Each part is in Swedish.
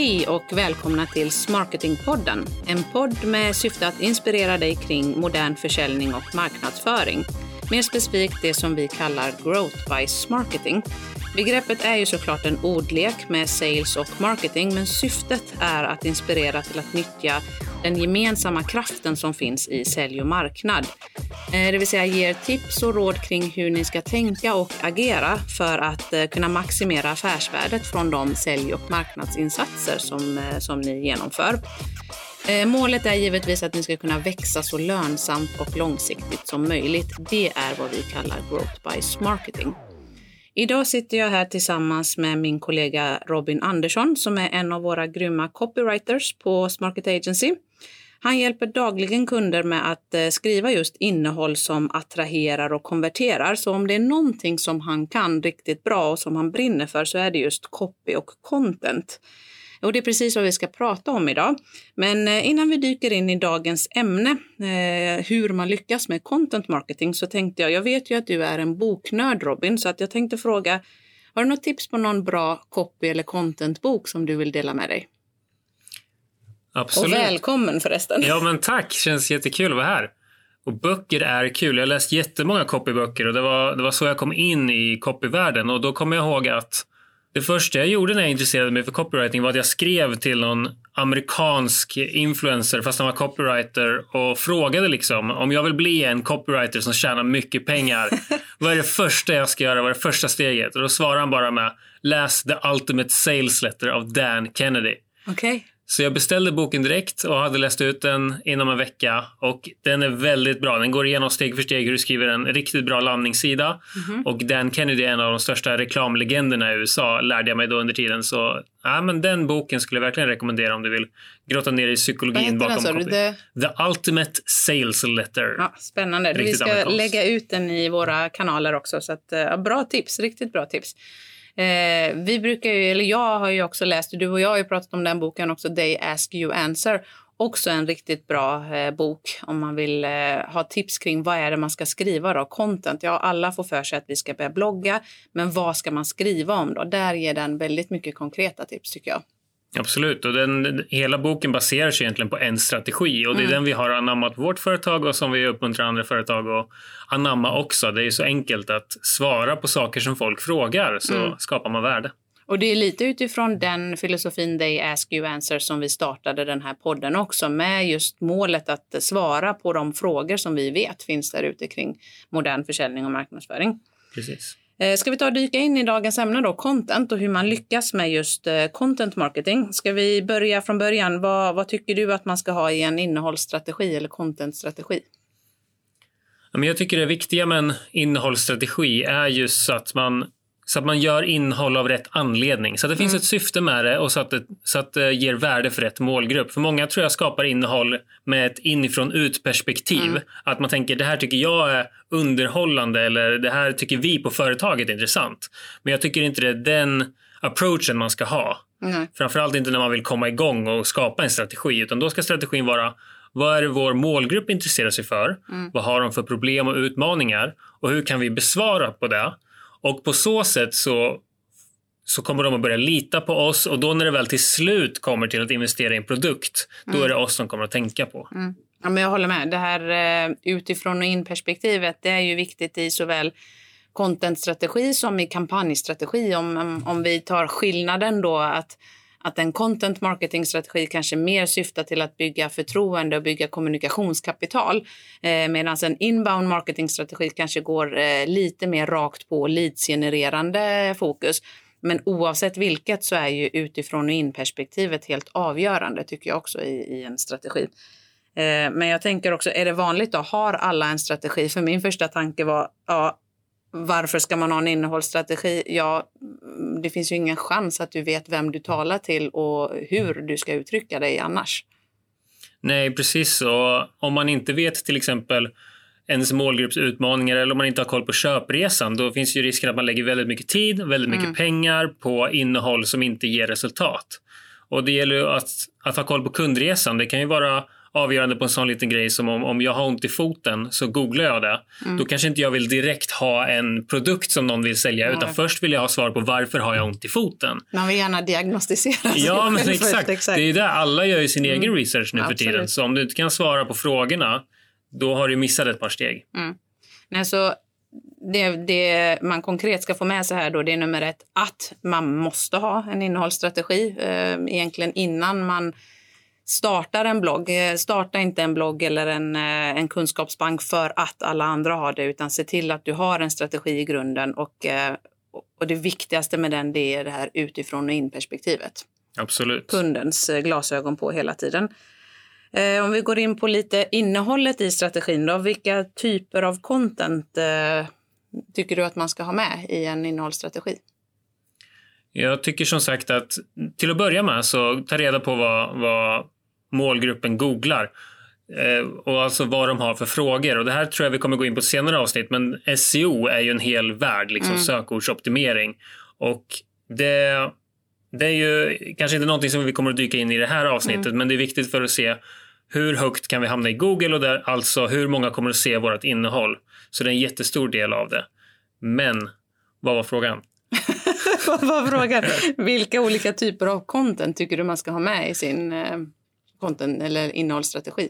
Hej och välkomna till Smarketingpodden. En podd med syfte att inspirera dig kring modern försäljning och marknadsföring. Mer specifikt det som vi kallar Growth by Smarketing. Begreppet är ju såklart en ordlek med sales och marketing, men syftet är att inspirera till att nyttja den gemensamma kraften som finns i sälj och marknad. Eh, det vill säga ger tips och råd kring hur ni ska tänka och agera för att eh, kunna maximera affärsvärdet från de sälj och marknadsinsatser som, eh, som ni genomför. Målet är givetvis att ni ska kunna växa så lönsamt och långsiktigt som möjligt. Det är vad vi kallar Growth by Marketing. Idag sitter jag här tillsammans med min kollega Robin Andersson som är en av våra grymma copywriters på Smarket Agency. Han hjälper dagligen kunder med att eh, skriva just innehåll som attraherar och konverterar. Så om det är någonting som han kan riktigt bra och som han brinner för så är det just copy och content. Och det är precis vad vi ska prata om idag. Men eh, innan vi dyker in i dagens ämne, eh, hur man lyckas med content marketing, så tänkte jag, jag vet ju att du är en boknörd Robin, så att jag tänkte fråga, har du något tips på någon bra copy eller contentbok som du vill dela med dig? Absolut. Och välkommen förresten. Ja, men tack. Känns jättekul att vara här. Och böcker är kul. Jag har läst jättemånga copyböcker och det var, det var så jag kom in i copyvärlden. Och då kommer jag ihåg att det första jag gjorde när jag intresserade mig för copywriting var att jag skrev till någon amerikansk influencer, fast han var copywriter, och frågade liksom om jag vill bli en copywriter som tjänar mycket pengar. vad är det första jag ska göra? Vad är det första steget? Och då svarade han bara med läs The Ultimate Sales Letter av Dan Kennedy. Okay. Så jag beställde boken direkt och hade läst ut den inom en vecka. Och Den är väldigt bra. Den går igenom steg för steg hur du skriver en riktigt bra landningssida. Mm -hmm. Och Dan Kennedy är en av de största reklamlegenderna i USA, lärde jag mig då under tiden. Så ja, men den boken skulle jag verkligen rekommendera om du vill grotta ner i psykologin bakom den, copy. The... The Ultimate Sales Letter. Ja, spännande. Riktigt Vi ska amerikansk. lägga ut den i våra kanaler också. Så att, ja, bra tips, riktigt bra tips. Eh, vi brukar ju, eller jag har ju också läst, du och jag har ju pratat om den boken också, They Ask You Answer. Också en riktigt bra eh, bok om man vill eh, ha tips kring vad är det man ska skriva då, content. Ja, alla får för sig att vi ska börja blogga, men vad ska man skriva om då? Där ger den väldigt mycket konkreta tips tycker jag. Absolut, och den, hela boken baserar sig egentligen på en strategi och det är mm. den vi har anammat på vårt företag och som vi uppmuntrar andra företag att anamma också. Det är så enkelt att svara på saker som folk frågar så mm. skapar man värde. Och det är lite utifrån den filosofin They Ask You Answer som vi startade den här podden också med just målet att svara på de frågor som vi vet finns där ute kring modern försäljning och marknadsföring. Precis. Eh, ska vi ta och dyka in i dagens ämne då, content och hur man lyckas med just eh, content marketing. Ska vi börja från början? Vad, vad tycker du att man ska ha i en innehållsstrategi eller contentstrategi? Jag tycker det viktiga med en innehållsstrategi är just att man så att man gör innehåll av rätt anledning. Så att det finns mm. ett syfte med det och så att det, så att det ger värde för rätt målgrupp. För många tror jag skapar innehåll med ett inifrån ut perspektiv. Mm. Att man tänker det här tycker jag är underhållande eller det här tycker vi på företaget är intressant. Men jag tycker inte det är den approachen man ska ha. Mm. Framförallt inte när man vill komma igång och skapa en strategi. Utan då ska strategin vara vad är det vår målgrupp intresserar sig för? Mm. Vad har de för problem och utmaningar? Och hur kan vi besvara på det? Och på så sätt så, så kommer de att börja lita på oss och då när det väl till slut kommer till att investera i en produkt, mm. då är det oss som kommer att tänka på. Mm. Ja, men jag håller med. Det här eh, utifrån och in perspektivet, det är ju viktigt i såväl contentstrategi som i kampanjstrategi. Om, om vi tar skillnaden då att att en content marketing strategi kanske mer syftar till att bygga förtroende och bygga kommunikationskapital. Eh, Medan en inbound marketing strategi kanske går eh, lite mer rakt på leadsgenererande fokus. Men oavsett vilket så är ju utifrån och in perspektivet helt avgörande tycker jag också i, i en strategi. Eh, men jag tänker också, är det vanligt då? Har alla en strategi? För min första tanke var, ja, varför ska man ha en innehållsstrategi? Ja, det finns ju ingen chans att du vet vem du talar till och hur du ska uttrycka dig annars. Nej, precis. Och om man inte vet till exempel ens målgrupps utmaningar eller om man inte har koll på köpresan, då finns ju risken att man lägger väldigt mycket tid, väldigt mycket mm. pengar på innehåll som inte ger resultat. Och det gäller att, att ha koll på kundresan. Det kan ju vara avgörande på en sån liten grej som om, om jag har ont i foten så googlar jag det. Mm. Då kanske inte jag vill direkt ha en produkt som någon vill sälja mm. utan först vill jag ha svar på varför har jag ont i foten. Man vill gärna diagnostisera sig Ja, men exakt. exakt. Det är det alla gör ju sin mm. egen research nu Absolut. för tiden. Så om du inte kan svara på frågorna då har du missat ett par steg. Mm. Nej, så det, det, man konkret ska få med sig här då, det är nummer ett att man måste ha en innehållsstrategi eh, egentligen innan man startar en blogg. Eh, starta inte en blogg eller en, eh, en kunskapsbank för att alla andra har det utan se till att du har en strategi i grunden och, eh, och det viktigaste med den det är det här utifrån och in perspektivet. Absolut. Kundens glasögon på hela tiden. Om vi går in på lite innehållet i strategin då, vilka typer av content tycker du att man ska ha med i en innehållsstrategi? Jag tycker som sagt att till att börja med så ta reda på vad, vad målgruppen googlar eh, och alltså vad de har för frågor. Och Det här tror jag vi kommer gå in på senare avsnitt men SEO är ju en hel värld, liksom mm. sökordsoptimering. Och det, det är ju kanske inte någonting som vi kommer att dyka in i det här avsnittet mm. men det är viktigt för att se hur högt kan vi hamna i Google och där, alltså hur många kommer att se vårt innehåll. Så det är en jättestor del av det. Men vad var frågan? vad var frågan? Vilka olika typer av content tycker du man ska ha med i sin eh, content eller innehållsstrategi?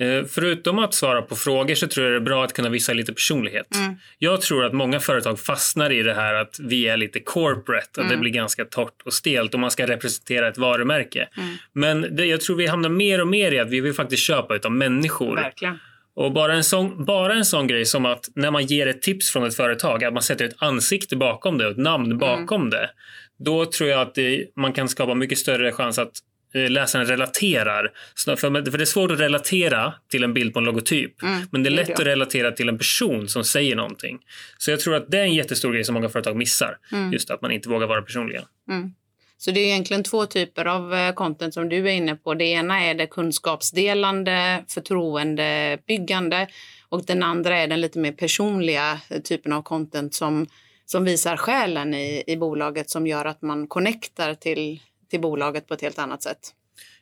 Eh, förutom att svara på frågor så tror jag det är bra att kunna visa lite personlighet. Mm. Jag tror att många företag fastnar i det här att vi är lite corporate och mm. det blir ganska torrt och stelt och man ska representera ett varumärke. Mm. Men det, jag tror vi hamnar mer och mer i att vi vill faktiskt köpa av människor. Verkligen. Och bara en, sån, bara en sån grej som att när man ger ett tips från ett företag, att man sätter ett ansikte bakom det och ett namn mm. bakom det. Då tror jag att det, man kan skapa mycket större chans att läsaren relaterar. För, det är svårt att relatera till en bild på en logotyp. Mm, men det är lätt det. att relatera till en person som säger någonting. Så jag tror att det är en jättestor grej som många företag missar. Mm. Just att man inte vågar vara personliga. Mm. Så det är egentligen två typer av eh, content som du är inne på. Det ena är det kunskapsdelande, förtroendebyggande och den andra är den lite mer personliga eh, typen av content som, som visar själen i, i bolaget som gör att man connectar till till bolaget på ett helt annat sätt.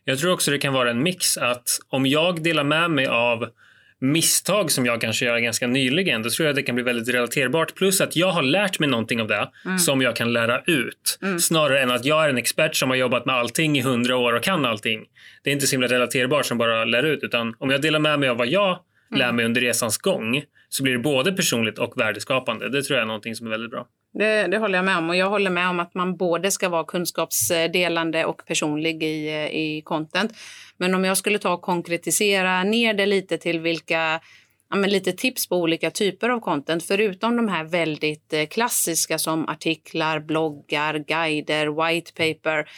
Jag tror också det kan vara en mix att om jag delar med mig av misstag som jag kanske gör ganska nyligen, då tror jag det kan bli väldigt relaterbart. Plus att jag har lärt mig någonting av det mm. som jag kan lära ut. Mm. Snarare än att jag är en expert som har jobbat med allting i hundra år och kan allting. Det är inte så himla relaterbart som bara lär ut. Utan om jag delar med mig av vad jag mm. lär mig under resans gång så blir det både personligt och värdeskapande. Det tror jag är någonting som är väldigt bra. Det, det, håller jag med om. Och jag håller med om att man både ska vara kunskapsdelande och personlig i, eh, i content. Men om jag skulle ta och konkretisera ner det lite till vilka ja, men lite tips på olika typer av content. Förutom de här väldigt eh, klassiska som artiklar, bloggar, guider, white paper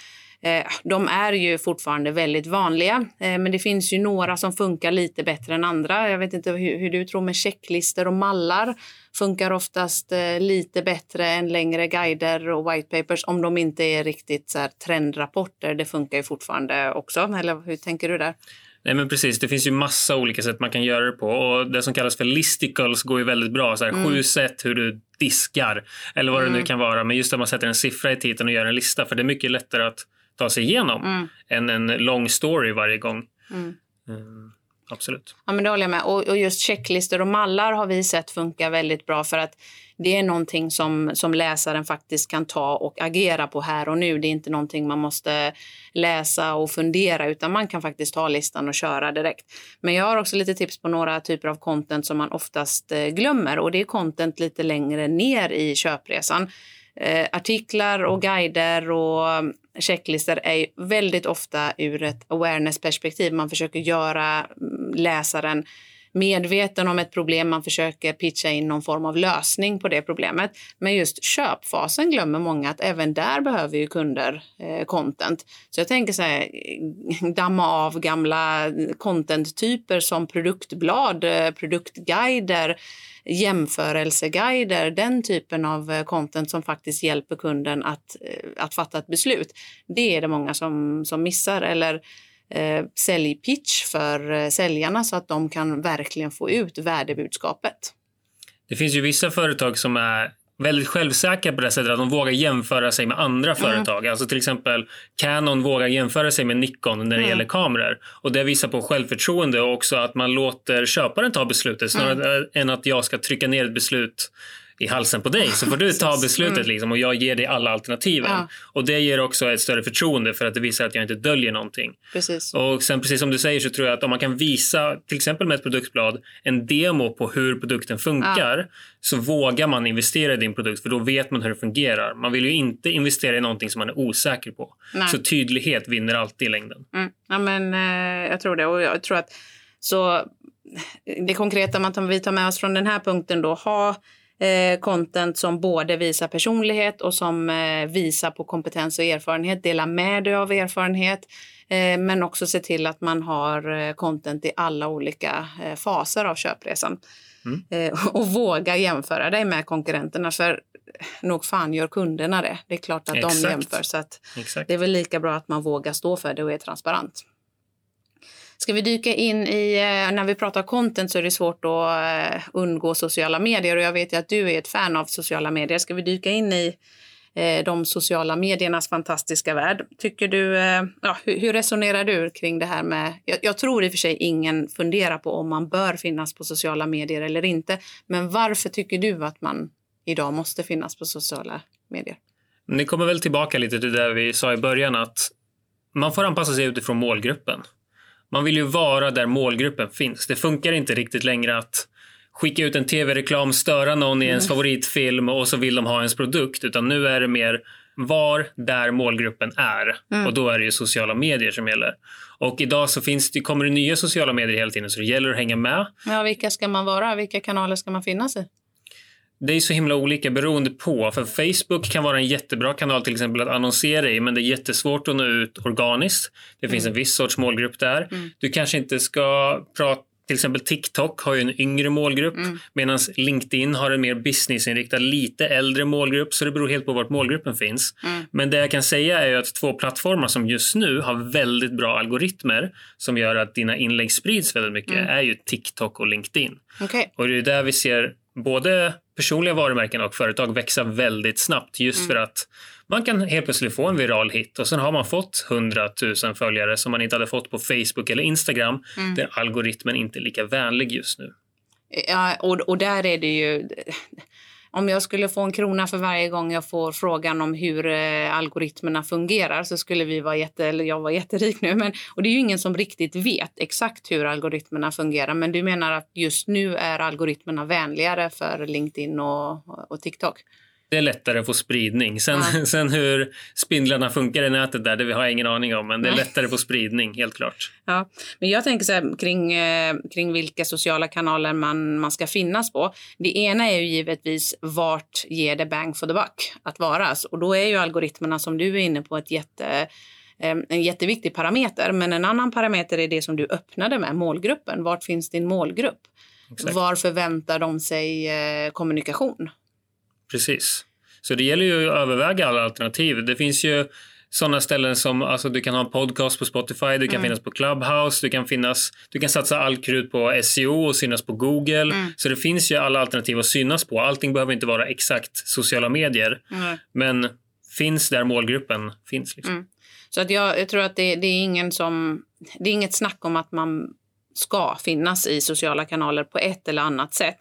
de är ju fortfarande väldigt vanliga, eh, men det finns ju några som funkar lite bättre än andra. Jag vet inte hur, hur du tror med checklistor och mallar funkar oftast eh, lite bättre än längre guider och white papers om de inte är riktigt så här, trendrapporter. Det funkar ju fortfarande också. Eller hur tänker du där? Nej men precis, det finns ju massa olika sätt man kan göra det på och det som kallas för listicles går ju väldigt bra. Så här, mm. Sju sätt hur du diskar eller vad mm. det nu mm. kan vara. Men just att man sätter en siffra i titeln och gör en lista för det är mycket lättare att ta sig igenom mm. än en lång story varje gång. Mm. Mm, absolut. Ja, men det håller jag med. Och, och, just checklistor och mallar har vi sett funkar väldigt bra för att det är någonting som, som läsaren faktiskt kan ta och agera på här och nu. Det är inte någonting man måste läsa och fundera utan man kan faktiskt ta listan och köra direkt. Men jag har också lite tips på några typer av content som man oftast eh, glömmer och det är content lite längre ner i köpresan. Eh, artiklar och guider och checklistor är väldigt ofta ur ett awareness-perspektiv. Man försöker göra mm, läsaren medveten om ett problem, man försöker pitcha in någon form av lösning på det problemet. Men just köpfasen glömmer många att även där behöver ju kunder eh, content. Så jag tänker så här, eh, damma av gamla contenttyper som produktblad, eh, produktguider, jämförelseguider, den typen av eh, content som faktiskt hjälper kunden att, att fatta ett beslut. Det är det många som, som missar. Eller eh, säljpitch för eh, säljarna så att de kan verkligen få ut värdebudskapet. Det finns ju vissa företag som är väldigt självsäkra på det sättet att de vågar jämföra sig med andra Mm. företag. Alltså till exempel Canon vågar jämföra sig med Nikon när det Mm. gäller kameror. Och det visar på självförtroende och också att man låter köparen ta beslutet snarare Mm. än att jag ska trycka ner ett beslut i halsen på dig så får du ta beslutet liksom, och jag ger dig alla alternativen. Ja. Och det ger också ett större förtroende för att det visar att jag inte döljer någonting. Precis. Och sen precis som du säger så tror jag att om man kan visa till exempel med ett produktblad en demo på hur produkten funkar så vågar man investera i din produkt för då vet man hur det fungerar. Man vill ju inte investera i någonting som man är osäker på. Nej. Så tydlighet vinner alltid i längden. Mm. Ja, men, eh, jag tror det. Och jag tror att så det konkreta man tar, vi tar med oss från den här punkten då, ha eh, content som både visar personlighet och som eh, visar på kompetens och erfarenhet. Dela med dig av erfarenhet, eh, men också se till att man har eh, content i alla olika eh, faser av köpresan. Mm. Eh, och våga jämföra dig med konkurrenterna, för nog fan gör kunderna det. Det är klart att de Exakt. jämför. Så det är väl lika bra att man vågar stå för det och är transparent. Ska vi dyka in i, eh, när vi pratar content så är det svårt att eh, undgå sociala medier och jag vet ju att du är ett fan av sociala medier. Ska vi dyka in i eh, de sociala mediernas fantastiska värld? Tycker du, ja, hur, resonerar du kring det här med, jag, jag tror i och för sig ingen funderar på om man bör finnas på sociala medier eller inte, men varför tycker du att man idag måste finnas på sociala medier? Ni kommer väl tillbaka lite till det vi sa i början att man får anpassa sig utifrån målgruppen. Man vill ju vara där målgruppen finns. Det funkar inte riktigt längre att skicka ut en tv-reklam, störa någon i ens favoritfilm och så vill de ha ens produkt. Utan nu är det mer var där målgruppen är. Och då är det ju sociala medier som gäller. Och idag så finns det, kommer det nya sociala medier hela tiden så det gäller att hänga med. Ja, vilka ska man vara? Vilka kanaler ska man finnas i? Det är så himla olika beroende på. För Facebook kan vara en jättebra kanal till exempel att annonsera i men det är jättesvårt att nå ut organiskt. Det finns en viss sorts målgrupp där. Du kanske inte ska prata till exempel TikTok har ju en yngre målgrupp medan LinkedIn har en mer businessinriktad, lite äldre målgrupp. Så det beror helt på vart målgruppen finns. Men det jag kan säga är ju att två plattformar som just nu har väldigt bra algoritmer som gör att dina inlägg sprids väldigt mycket är ju TikTok och LinkedIn. Okej. Och det är där vi ser både personliga varumärken och företag växa väldigt snabbt just för att man kan helt plötsligt få en viral hit och sen har man fått 100 000 följare som man inte hade fått på Facebook eller Instagram där algoritmen inte är lika vänlig just nu. Ja, och, och där är det ju... Om jag skulle få en krona för varje gång jag får frågan om hur eh, algoritmerna fungerar så skulle vi vara jätte, eller jag var jätterik nu. Men, och det är ju ingen som riktigt vet exakt hur algoritmerna fungerar. Men du menar att just nu är algoritmerna vänligare för LinkedIn och, och TikTok? Det är lättare att få spridning. Sen, sen hur spindlarna funkar i nätet där, det har jag ingen aning om. Men det är Nej. lättare att få spridning, helt klart. Ja, men jag tänker så här, kring, eh, kring vilka sociala kanaler man, man ska finnas på. Det ena är ju givetvis vart ger det bang for the buck att vara. Och då är ju algoritmerna som du är inne på ett jätte, eh, en jätteviktig parameter. Men en annan parameter är det som du öppnade med, målgruppen. Vart finns din målgrupp? Exakt. Var förväntar de sig eh, kommunikation? Precis. Så det gäller ju att överväga alla alternativ. Det finns ju sådana ställen som alltså du kan ha en podcast på Spotify, du kan finnas på Clubhouse, du kan, finnas, du kan satsa all krut på SEO och synas på Google. Så det finns ju alla alternativ att synas på. Allting behöver inte vara exakt sociala medier, men finns där målgruppen finns. Liksom. Så att jag, jag tror att det, det är ingen som... Det är inget snack om att man ska finnas i sociala kanaler på ett eller annat sätt.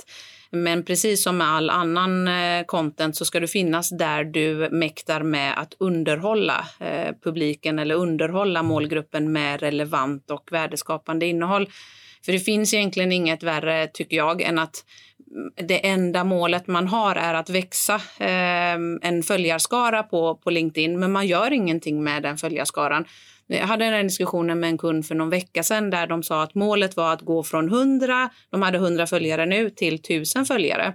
Men precis som med all annan eh, content så ska du finnas där du mäktar med att underhålla eh, publiken eller underhålla målgruppen med relevant och värdeskapande innehåll. För det finns egentligen inget värre, tycker jag, än att mm, det enda målet man har är att växa eh, en följarskara på, på LinkedIn, men man gör ingenting med den följarskaran. Jag hade den diskussionen med en kund för någon vecka sedan där de sa att målet var att gå från 100, de hade 100 följare nu, till 1000 följare.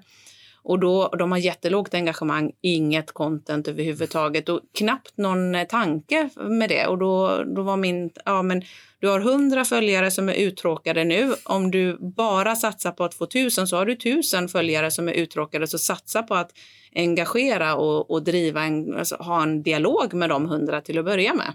Och då, de har jättelågt engagemang, inget content överhuvudtaget och knappt någon eh, tanke med det. Och då, då var min, ja men du har 100 följare som är uttråkade nu. Om du bara satsar på att få 1000 så har du 1000 följare som är uttråkade. Så satsa på att engagera och, och driva en, alltså, ha en dialog med de 100 till att börja med.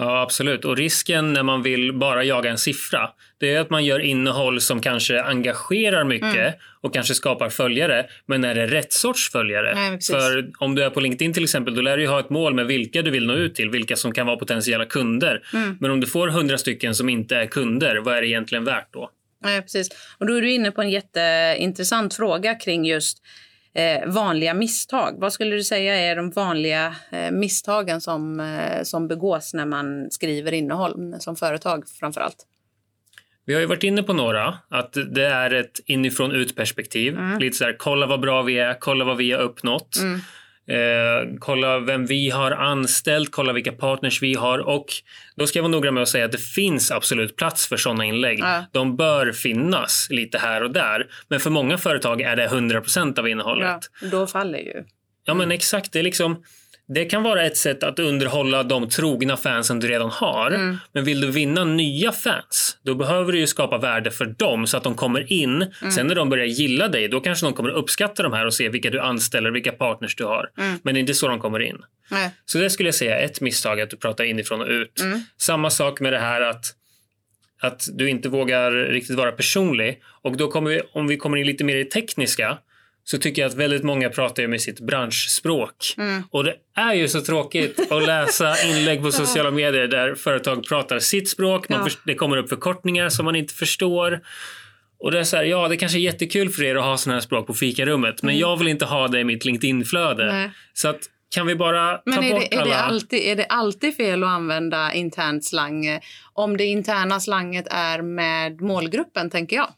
Ja, absolut. Och risken när man vill bara jaga en siffra, det är att man gör innehåll som kanske engagerar mycket mm. och kanske skapar följare, men är det rätt sorts följare? Nej, För om du är på LinkedIn till exempel, då lär du ha ett mål med vilka du vill nå ut till, vilka som kan vara potentiella kunder. Mm. Men om du får hundra stycken som inte är kunder, vad är det egentligen värt då? Nej, precis. Och då är du inne på en jätteintressant fråga kring just eh, vanliga misstag. Vad skulle du säga är de vanliga eh, misstagen som, eh, som begås när man skriver innehåll som företag framför allt? Vi har ju varit inne på några, att det är ett inifrån ut perspektiv. Mm. Lite så här, kolla vad bra vi är, kolla vad vi har uppnått. Mm. Eh, kolla vem vi har anställt, kolla vilka partners vi har och då ska jag vara noga med att säga att det finns absolut plats för sådana inlägg. Ja. De bör finnas lite här och där, men för många företag är det 100 av innehållet. Ja, då faller ju. Ja, men exakt. Det är liksom det kan vara ett sätt att underhålla de trogna fansen du redan har. Mm. Men vill du vinna nya fans, då behöver du ju skapa värde för dem så att de kommer in. Mm. Sen när de börjar gilla dig, då kanske de kommer uppskatta de här och se vilka du anställer, vilka partners du har. Mm. Men det är inte så de kommer in. Nej. Så det skulle jag säga är ett misstag, att du pratar inifrån och ut. Mm. Samma sak med det här att att du inte vågar riktigt vara personlig. Och då kommer vi, om vi kommer in lite mer i tekniska, så tycker jag att väldigt många pratar med sitt branschspråk. Mm. Och det är ju så tråkigt att läsa inlägg på sociala medier där företag pratar sitt språk. Man ja. det kommer upp förkortningar som man inte förstår. Och det är så här, ja det kanske är jättekul för er att ha sådana här språk på fikarummet men mm. jag vill inte ha det i mitt LinkedIn-flöde. Så att kan vi bara Men ta är bort det, är alla... Det alltid, är det alltid fel att använda internt slang om det interna slanget är med målgruppen, tänker jag?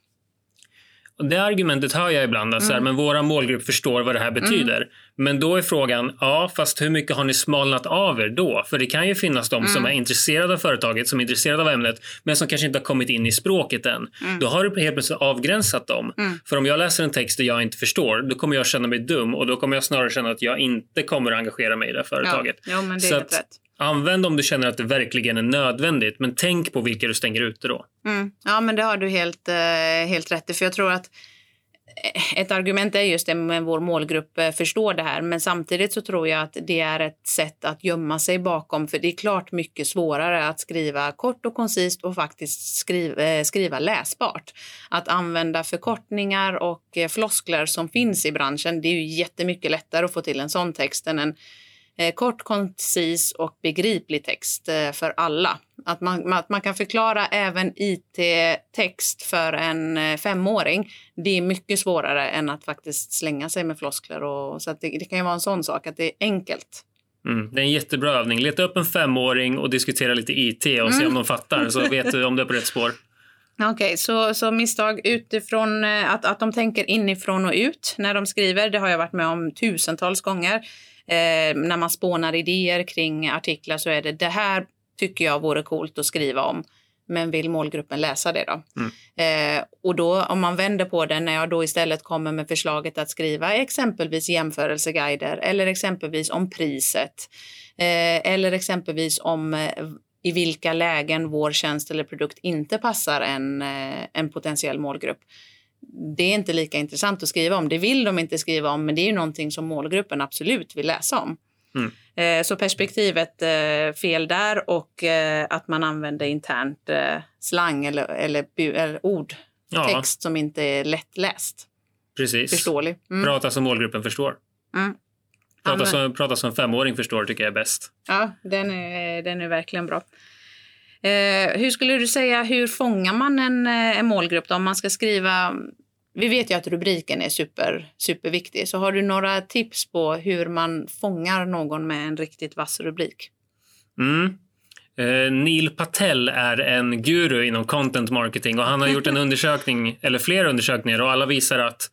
Det argumentet hör jag ibland, att mm. så här, mm. men våra målgrupp förstår vad det här betyder. Mm. Men då är frågan, ja fast hur mycket har ni smalnat av er då? För det kan ju finnas de mm. som är intresserade av företaget, som är intresserade av ämnet, men som kanske inte har kommit in i språket än. Mm. Då har du helt plötsligt avgränsat dem. Mm. För om jag läser en text där jag inte förstår, då kommer jag känna mig dum och då kommer jag snarare känna att jag inte kommer att engagera mig i det företaget. Ja, ja men det är helt rätt. Använd om du känner att det verkligen är nödvändigt, men tänk på vilka du stänger ute då. Mm. Ja, men det har du helt, eh, helt rätt i. För jag tror att eh, ett argument är just det med vår målgrupp eh, förstår det här. Men samtidigt så tror jag att det är ett sätt att gömma sig bakom. För det är klart mycket svårare att skriva kort och koncist och faktiskt skriva, skriva läsbart. Att använda förkortningar och floskler som finns i branschen. Det är ju jättemycket lättare att få till en sån text än en kort, koncis och begriplig text eh, för alla. Att man, att man kan förklara även IT-text för en eh, femåring, det är mycket svårare än att faktiskt slänga sig med floskler. Och, så det, det kan ju vara en sån sak, att det är enkelt. Mm, det är en jättebra övning. Leta upp en femåring och diskutera lite IT och mm. se om de fattar, så vet du om du är på rätt spår. Okej, okay, så, så misstag utifrån eh, att, att de tänker inifrån och ut när de skriver. Det har jag varit med om tusentals gånger. Eh, när man spånar idéer kring artiklar så är det det här tycker jag vore coolt att skriva om. Men vill målgruppen läsa det då? Mm. Eh, och då om man vänder på det när jag då istället kommer med förslaget att skriva exempelvis jämförelseguider eller exempelvis om priset eh, eller exempelvis om eh, i vilka lägen vår tjänst eller produkt inte passar en, eh, en potentiell målgrupp det är inte lika intressant att skriva om. Det vill de inte skriva om, men det är ju någonting som målgruppen absolut vill läsa om. Mm. Eh, så perspektivet eh, fel där och eh, att man använder internt slang eller, eller, eller ord, ja. text som inte är lättläst. Precis. Förståelig. Mm. Prata som målgruppen förstår. Mm. Prata, som, prata som femåring förstår tycker jag är bäst. Ja, den är, den är verkligen bra. Eh, hur skulle du säga, hur fångar man en, en målgrupp då? Om man ska skriva vi vet ju att rubriken är super, superviktig. Så har du några tips på hur man fångar någon med en riktigt vass rubrik? Mm. Eh, Neil Patel är en guru inom content marketing och han har gjort en undersökning, eller flera undersökningar och alla visar att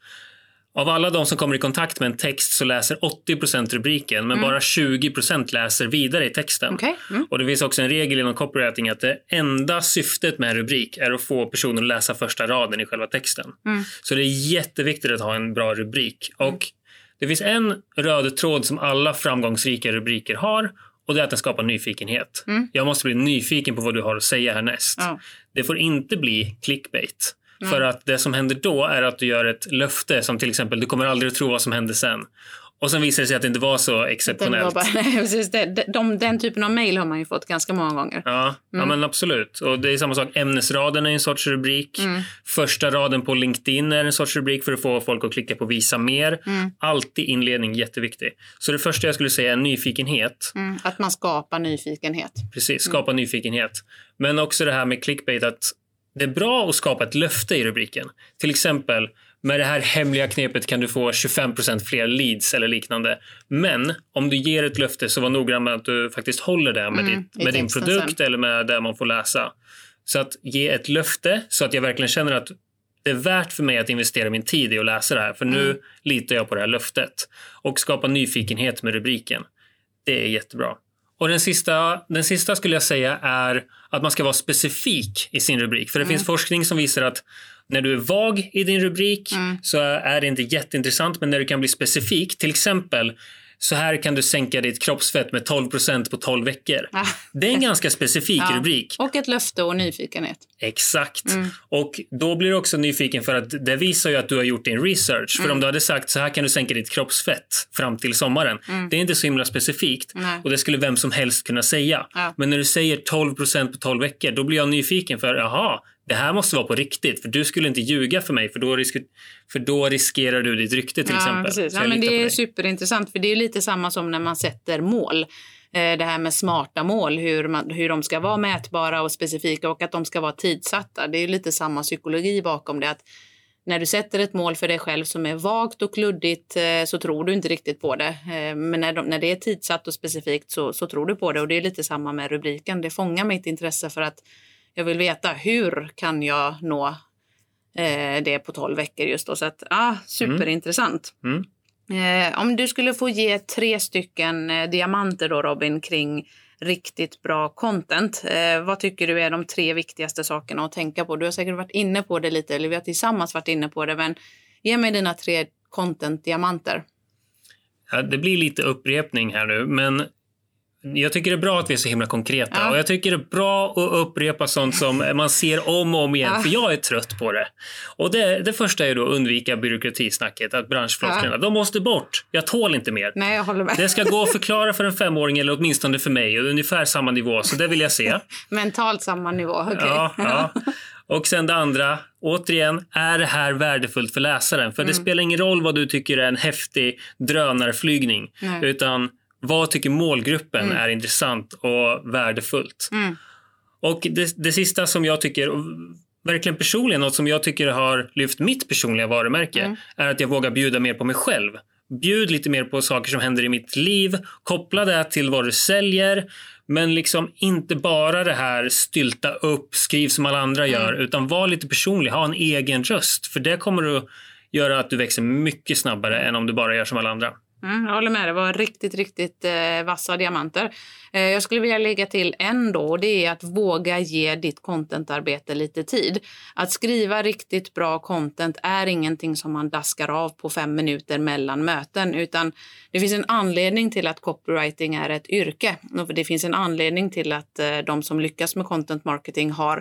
av alla de som kommer i kontakt med en text så läser 80% rubriken men mm. bara 20% läser vidare i texten. Okay. Mm. Och Det finns också en regel inom copywriting att det enda syftet med en rubrik är att få personen att läsa första raden i själva texten. Mm. Så det är jätteviktigt att ha en bra rubrik. Och mm. Det finns en röd tråd som alla framgångsrika rubriker har och det är att den skapar nyfikenhet. Mm. Jag måste bli nyfiken på vad du har att säga härnäst. Ja. Det får inte bli clickbait. Mm. För att det som händer då är att du gör ett löfte som till exempel du kommer aldrig att tro vad som hände sen. Och sen visade det sig att det inte var så Den, exceptionellt. bara, nej, precis, det, de, de, den typen av mejl har man ju fått ganska många gånger. Ja, ja, men absolut. Och det är samma sak. Ämnesraden är en sorts rubrik. Första raden på LinkedIn är en sorts rubrik för att få folk att klicka på visa mer. Alltid inledning jätteviktig. Så det första jag skulle säga är nyfikenhet. Mm, att man skapar nyfikenhet. Precis, skapa nyfikenhet. Men också det här med clickbait att det är bra att skapa ett löfte i rubriken. Till exempel, med det här hemliga knepet kan du få 25% fler leads eller liknande. Men om du ger ett löfte så var noggrann med att du faktiskt håller det med, Mm, ditt, med din produkt eller med det man får läsa. Så att ge ett löfte så att jag verkligen känner att det är värt för mig att investera min tid i att läsa det här. För nu Mm. litar jag på det här löftet. Och skapa nyfikenhet med rubriken. Det är jättebra. Och den sista, den sista skulle jag säga är att man ska vara specifik i sin rubrik. För det finns forskning som visar att när du är vag i din rubrik så är det inte jätteintressant. Men när du kan bli specifik, till exempel så här kan du sänka ditt kroppsfett med 12% på 12 veckor. Ah. Det är en ganska specifik Ja. rubrik. Och ett löfte och nyfikenhet. Exakt. Och då blir du också nyfiken för att det visar ju att du har gjort din research. För om du hade sagt så här kan du sänka ditt kroppsfett fram till sommaren. Det är inte så himla specifikt Nej. och det skulle vem som helst kunna säga. Ja. Men när du säger 12% på 12 veckor då blir jag nyfiken för jaha, det här måste vara på riktigt. För du skulle inte ljuga för mig för då, risk för då riskerar du ditt rykte till ja, exempel. Precis. Ja, men det är superintressant för det är lite samma som när man sätter mål. Eh, Det här med smarta mål, hur, man, hur de ska vara mätbara och specifika och att de ska vara tidsatta. Det är lite samma psykologi bakom det. Att när du sätter ett mål för dig själv som är vagt och luddigt eh, så tror du inte riktigt på det. Eh, Men när, de, när det är tidsatt och specifikt så, så tror du på det. Och det är lite samma med rubriken. Det fångar mitt intresse för att jag vill veta hur kan jag nå eh, det på 12 veckor just då. Så att, ah, superintressant. Mm. Eh, om du skulle få ge tre stycken eh, diamanter då Robin kring riktigt bra content. Eh, vad tycker du är de tre viktigaste sakerna att tänka på? Du har säkert varit inne på det lite, eller vi har tillsammans varit inne på det, men ge mig dina tre content-diamanter. Ja, det blir lite upprepning här nu, men jag tycker det är bra att vi är så himla konkreta. Ja. Och jag tycker det är bra att upprepa sånt som man ser om och om igen, Ja. för jag är trött på det. Och det, det första är då att undvika byråkratisnacket, att branschflosklerna, de måste bort. Jag tål inte mer. Nej, jag håller med. Det ska gå att förklara för en femåring, eller åtminstone för mig, ungefär samma nivå, så det vill jag se. Mentalt samma nivå. okej. Ja, ja. Och sen det andra, återigen, är det här värdefullt för läsaren? För det spelar ingen roll vad du tycker är en häftig drönarflygning, Nej. utan vad tycker målgruppen är intressant och värdefullt? Mm. Och det, det sista som jag tycker, verkligen personligen, något som jag tycker har lyft mitt personliga varumärke, är att jag vågar bjuda mer på mig själv. Bjud lite mer på saker som händer i mitt liv, koppla det till vad du säljer, men liksom inte bara det här stylta upp, skriv som alla andra gör, utan var lite personlig, ha en egen röst. För det kommer att göra att du växer mycket snabbare än om du bara gör som alla andra. Mm, jag håller med. Det var riktigt, riktigt eh, vassa diamanter. Eh, jag skulle vilja lägga till en då och det är att våga ge ditt contentarbete lite tid. Att skriva riktigt bra content är ingenting som man daskar av på fem minuter mellan möten utan det finns en anledning till att copywriting är ett yrke. Det finns en anledning till att eh, de som lyckas med content marketing har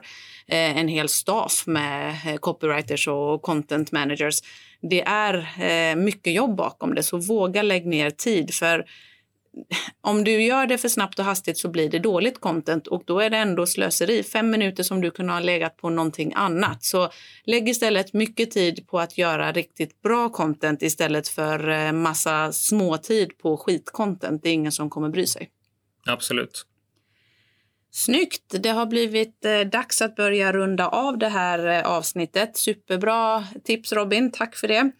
eh, en hel staff med eh, copywriters och content managers. Det är eh, mycket jobb bakom det, så våga lägg ner tid. För om du gör det för snabbt och hastigt så blir det dåligt content och då är det ändå slöseri. Fem minuter som du kunde ha legat på någonting annat. Så lägg istället mycket tid på att göra riktigt bra content istället för eh, massa småtid på skitcontent. Det är ingen som kommer bry sig. Absolut. Snyggt! Det har blivit eh, dags att börja runda av det här eh, avsnittet. Superbra tips Robin, tack för det.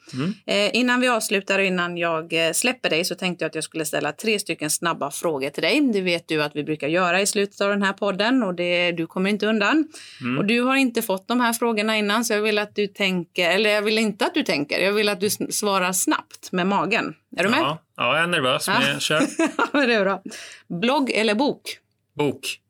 Eh, innan vi avslutar och innan jag släpper dig så tänkte jag att jag skulle ställa tre stycken snabba frågor till dig. Det vet du att vi brukar göra i slutet av den här podden och det, du kommer inte undan. Och du har inte fått de här frågorna innan så jag vill att du tänker, eller jag vill inte att du tänker, jag vill att du svarar snabbt med magen. Är du med? Ja, ja, jag är nervös, men Ja. kör. det är bra. Blogg eller bok? Bok.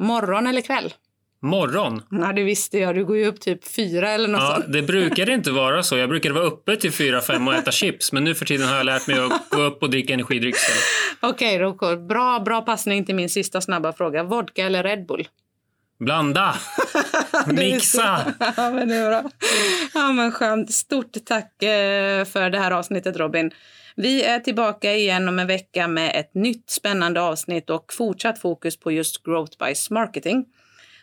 Morgon eller kväll? Morgon. Ja, det visste jag. Du går ju upp typ fyra eller något Ja, sånt. det brukade inte vara så. Jag brukade vara uppe till fyra, fem och äta chips. Men nu för tiden har jag lärt mig att gå upp och dricka energidryck. Okej, då. Bra, bra passning till min sista snabba fråga. Vodka eller Red Bull? Blanda! Mixa! ja, men det är bra. Ja, men skönt. Stort tack eh, för det här avsnittet, Robin. Vi är tillbaka igen om en vecka med ett nytt spännande avsnitt och fortsatt fokus på just growth by marketing.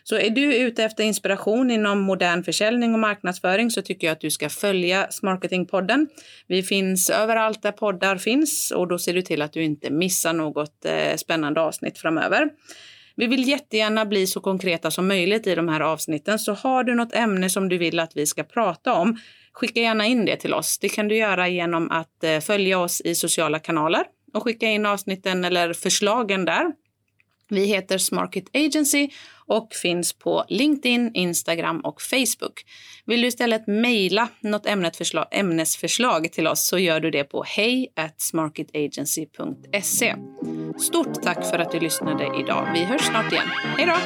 Så är du ute efter inspiration inom modern försäljning och marknadsföring så tycker jag att du ska följa Smarketingpodden. Vi finns överallt där poddar finns och då ser du till att du inte missar något eh, spännande avsnitt framöver. Vi vill jättegärna bli så konkreta som möjligt i de här avsnitten, så har du något ämne som du vill att vi ska prata om, skicka gärna in det till oss. Det kan du göra genom att eh, följa oss i sociala kanaler och skicka in avsnitten eller förslagen där. Vi heter Smarket Agency och finns på LinkedIn, Instagram och Facebook. Vill du istället mejla något ämnesförslag till oss så gör du det på hej smarketagency.se. Stort tack för att du lyssnade idag. Vi hörs snart igen. Hej då!